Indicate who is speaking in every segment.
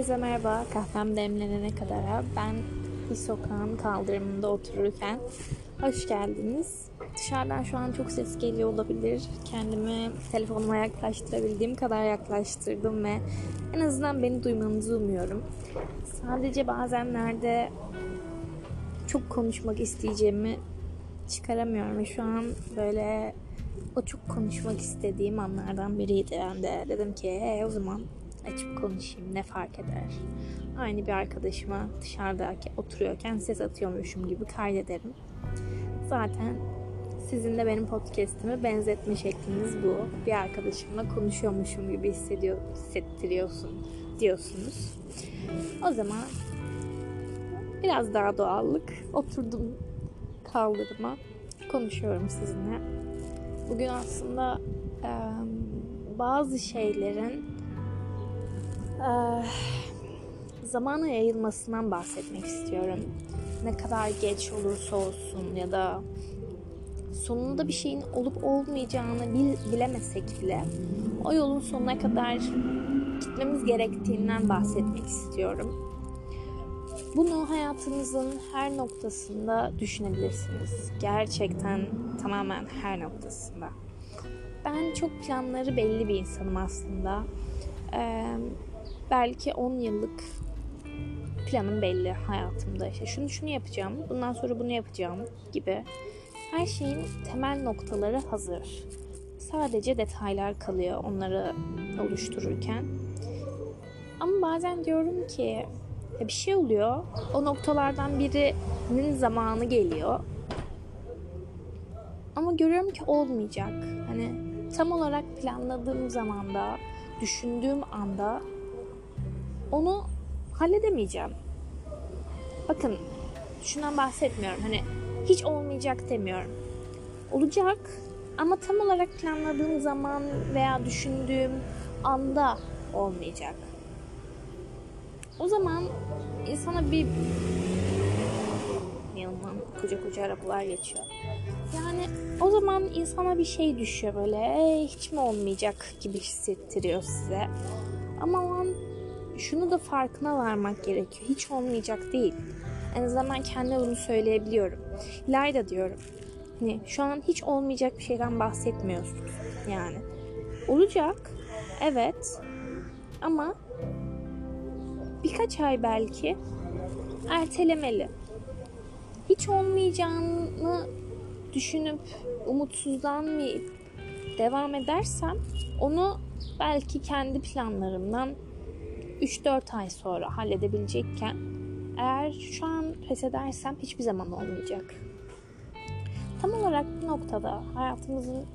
Speaker 1: Herkese merhaba. Kahvem demlenene kadar ben bir sokağın kaldırımında otururken hoş geldiniz. Dışarıdan şu an çok ses geliyor olabilir. Kendimi telefonuma yaklaştırabildiğim kadar yaklaştırdım ve en azından beni duymanızı umuyorum. Sadece bazenlerde çok konuşmak isteyeceğimi çıkaramıyorum ve şu an böyle o çok konuşmak istediğim anlardan biriydi. Ben de dedim ki e, o zaman açıp konuşayım ne fark eder. Aynı bir arkadaşıma dışarıda oturuyorken ses atıyormuşum gibi kaydederim. Zaten sizin de benim podcast'imi benzetme şekliniz bu. Bir arkadaşımla konuşuyormuşum gibi hissediyor, hissettiriyorsun diyorsunuz. O zaman biraz daha doğallık. Oturdum kaldırıma konuşuyorum sizinle. Bugün aslında e, bazı şeylerin zamana yayılmasından bahsetmek istiyorum. Ne kadar geç olursa olsun ya da sonunda bir şeyin olup olmayacağını bil, bilemesek bile o yolun sonuna kadar gitmemiz gerektiğinden bahsetmek istiyorum. Bunu hayatınızın her noktasında düşünebilirsiniz. Gerçekten tamamen her noktasında. Ben çok planları belli bir insanım aslında. Ee, belki 10 yıllık planım belli hayatımda. İşte şunu şunu yapacağım, bundan sonra bunu yapacağım gibi. Her şeyin temel noktaları hazır. Sadece detaylar kalıyor onları oluştururken. Ama bazen diyorum ki bir şey oluyor. O noktalardan birinin zamanı geliyor. Ama görüyorum ki olmayacak. Hani tam olarak planladığım zamanda, düşündüğüm anda onu halledemeyeceğim. Bakın şundan bahsetmiyorum. Hani hiç olmayacak demiyorum. Olacak ama tam olarak planladığım zaman veya düşündüğüm anda olmayacak. O zaman insana bir yanından koca koca arabalar geçiyor. Yani o zaman insana bir şey düşüyor böyle hiç mi olmayacak gibi hissettiriyor size. Ama o an şunu da farkına varmak gerekiyor. Hiç olmayacak değil. En azından kendime bunu söyleyebiliyorum. İlayda diyorum. Hani şu an hiç olmayacak bir şeyden bahsetmiyorsunuz. Yani olacak. Evet. Ama birkaç ay belki ertelemeli. Hiç olmayacağını düşünüp umutsuzlanmayıp devam edersem onu belki kendi planlarımdan 3-4 ay sonra halledebilecekken eğer şu an pes edersem hiçbir zaman olmayacak. Tam olarak bu noktada hayatımızın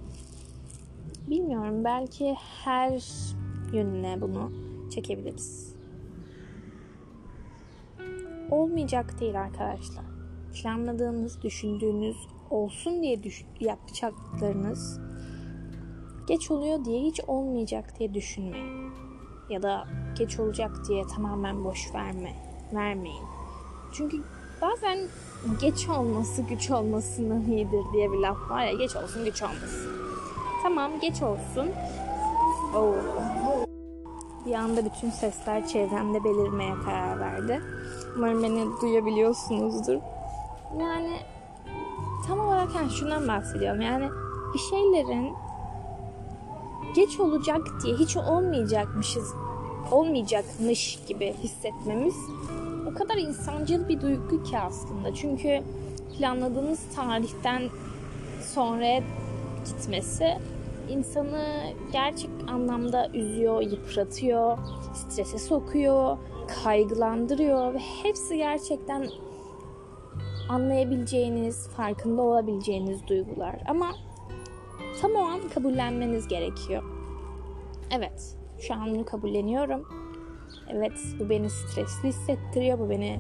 Speaker 1: bilmiyorum belki her yönüne bunu çekebiliriz. Olmayacak değil arkadaşlar. Planladığınız, düşündüğünüz, olsun diye düş- yapacaklarınız geç oluyor diye hiç olmayacak diye düşünmeyin. Ya da geç olacak diye tamamen boş verme, vermeyin. Çünkü bazen geç olması güç olmasından iyidir diye bir laf var ya geç olsun güç olmasın. Tamam geç olsun. Oo. Bir anda bütün sesler çevremde belirmeye karar verdi. Umarım beni duyabiliyorsunuzdur. Yani tam olarak yani şundan bahsediyorum. Yani bir şeylerin geç olacak diye hiç olmayacakmışız olmayacakmış gibi hissetmemiz o kadar insancıl bir duygu ki aslında. Çünkü planladığınız tarihten sonra gitmesi insanı gerçek anlamda üzüyor, yıpratıyor, strese sokuyor, kaygılandırıyor ve hepsi gerçekten anlayabileceğiniz, farkında olabileceğiniz duygular. Ama tam o an kabullenmeniz gerekiyor. Evet, şu an bunu kabulleniyorum. Evet, bu beni stresli hissettiriyor, bu beni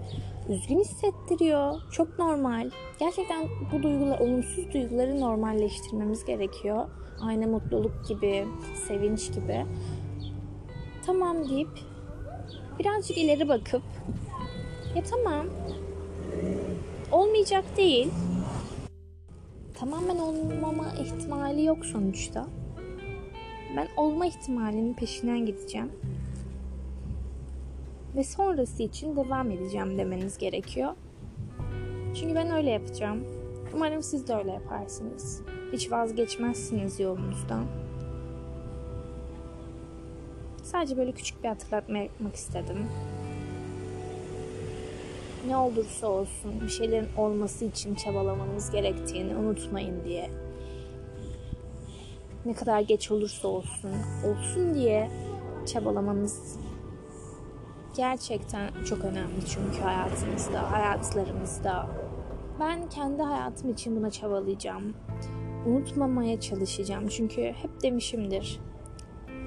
Speaker 1: üzgün hissettiriyor. Çok normal. Gerçekten bu duygular, olumsuz duyguları normalleştirmemiz gerekiyor. Aynı mutluluk gibi, sevinç gibi. Tamam deyip birazcık ileri bakıp ya tamam olmayacak değil. Tamamen olmama ihtimali yok sonuçta. Ben olma ihtimalinin peşinden gideceğim. ve sonrası için devam edeceğim demeniz gerekiyor. Çünkü ben öyle yapacağım. Umarım siz de öyle yaparsınız. Hiç vazgeçmezsiniz yolunuzdan. Sadece böyle küçük bir hatırlatma yapmak istedim. Ne olursa olsun bir şeylerin olması için çabalamanız gerektiğini unutmayın diye. Ne kadar geç olursa olsun, olsun diye çabalamanız gerçekten çok önemli çünkü hayatımızda, hayatlarımızda. Ben kendi hayatım için buna çabalayacağım. Unutmamaya çalışacağım çünkü hep demişimdir.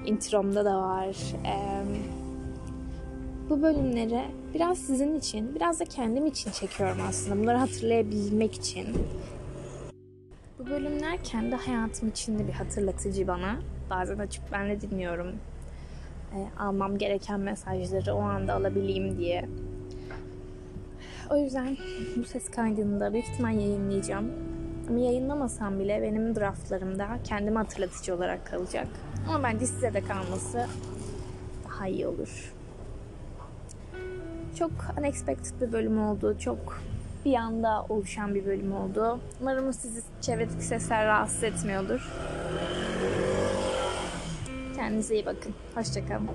Speaker 1: Intromda da var. Ee, bu bölümleri biraz sizin için, biraz da kendim için çekiyorum aslında. Bunları hatırlayabilmek için. Bu bölümler kendi hayatım için de bir hatırlatıcı bana. Bazen açıp ben de dinliyorum. E, almam gereken mesajları o anda alabileyim diye. O yüzden bu ses kaydını da büyük ihtimal yayınlayacağım. Ama yayınlamasam bile benim draftlarımda kendime hatırlatıcı olarak kalacak. Ama bence size de kalması daha iyi olur. Çok unexpected bir bölüm oldu. Çok bir anda oluşan bir bölüm oldu. Umarım sizi çevredeki sesler rahatsız etmiyordur. Kendinize iyi bakın. Hoşçakalın.